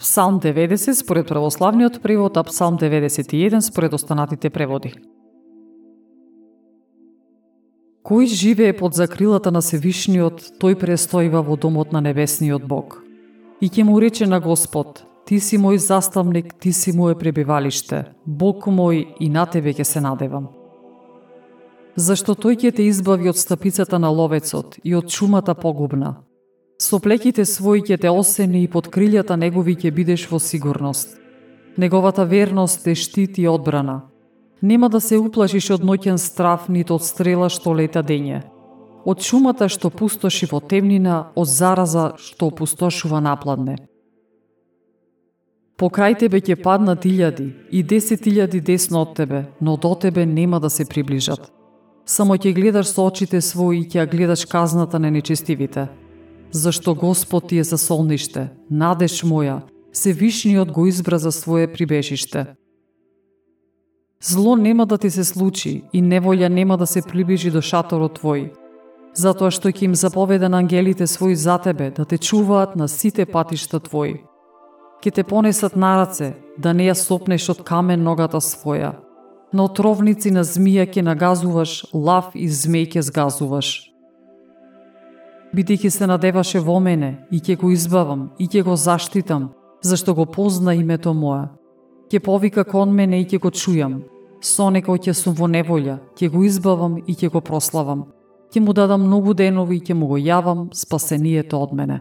Псалм 90 според православниот превод, а Псалм 91 според останатите преводи. Кој живее под закрилата на Севишниот, тој престоива во домот на небесниот Бог. И ќе му рече на Господ, Ти си мој заставник, ти си моје пребивалиште, Бог мој и на тебе ќе се надевам. Зашто тој ќе те избави од стапицата на ловецот и од чумата погубна. Со плеките своји ќе те осени и под крилјата негови ќе бидеш во сигурност. Неговата верност те штити и одбрана. Нема да се уплашиш од ноќен страф, нито од стрела што лета дење. Од шумата што пустоши во темнина, од зараза што опустошува напладне. Покрај тебе ќе паднат илјади и десет илјади десно од тебе, но до тебе нема да се приближат. Само ќе гледаш со очите своји и ќе гледаш казната на нечестивите. Зашто Господ ти е за солниште, надеж моја, се вишниот го избра за свое прибежиште. Зло нема да ти се случи и неволја нема да се приближи до шаторот твој, затоа што ќе им заповеда на ангелите свои за тебе да те чуваат на сите патишта твои. Ке те понесат на раце, да не ја сопнеш од камен ногата своја. На отровници на змија ќе нагазуваш, лав и змеј ќе сгазуваш. Бидејќи се надеваше во мене и ќе го избавам и ќе го заштитам, зашто го позна името моја ќе повика кон мене и ќе го чујам. Со некој ќе сум во неволја, ќе го избавам и ќе го прославам. Ќе му дадам многу денови и ќе му го јавам спасението од мене.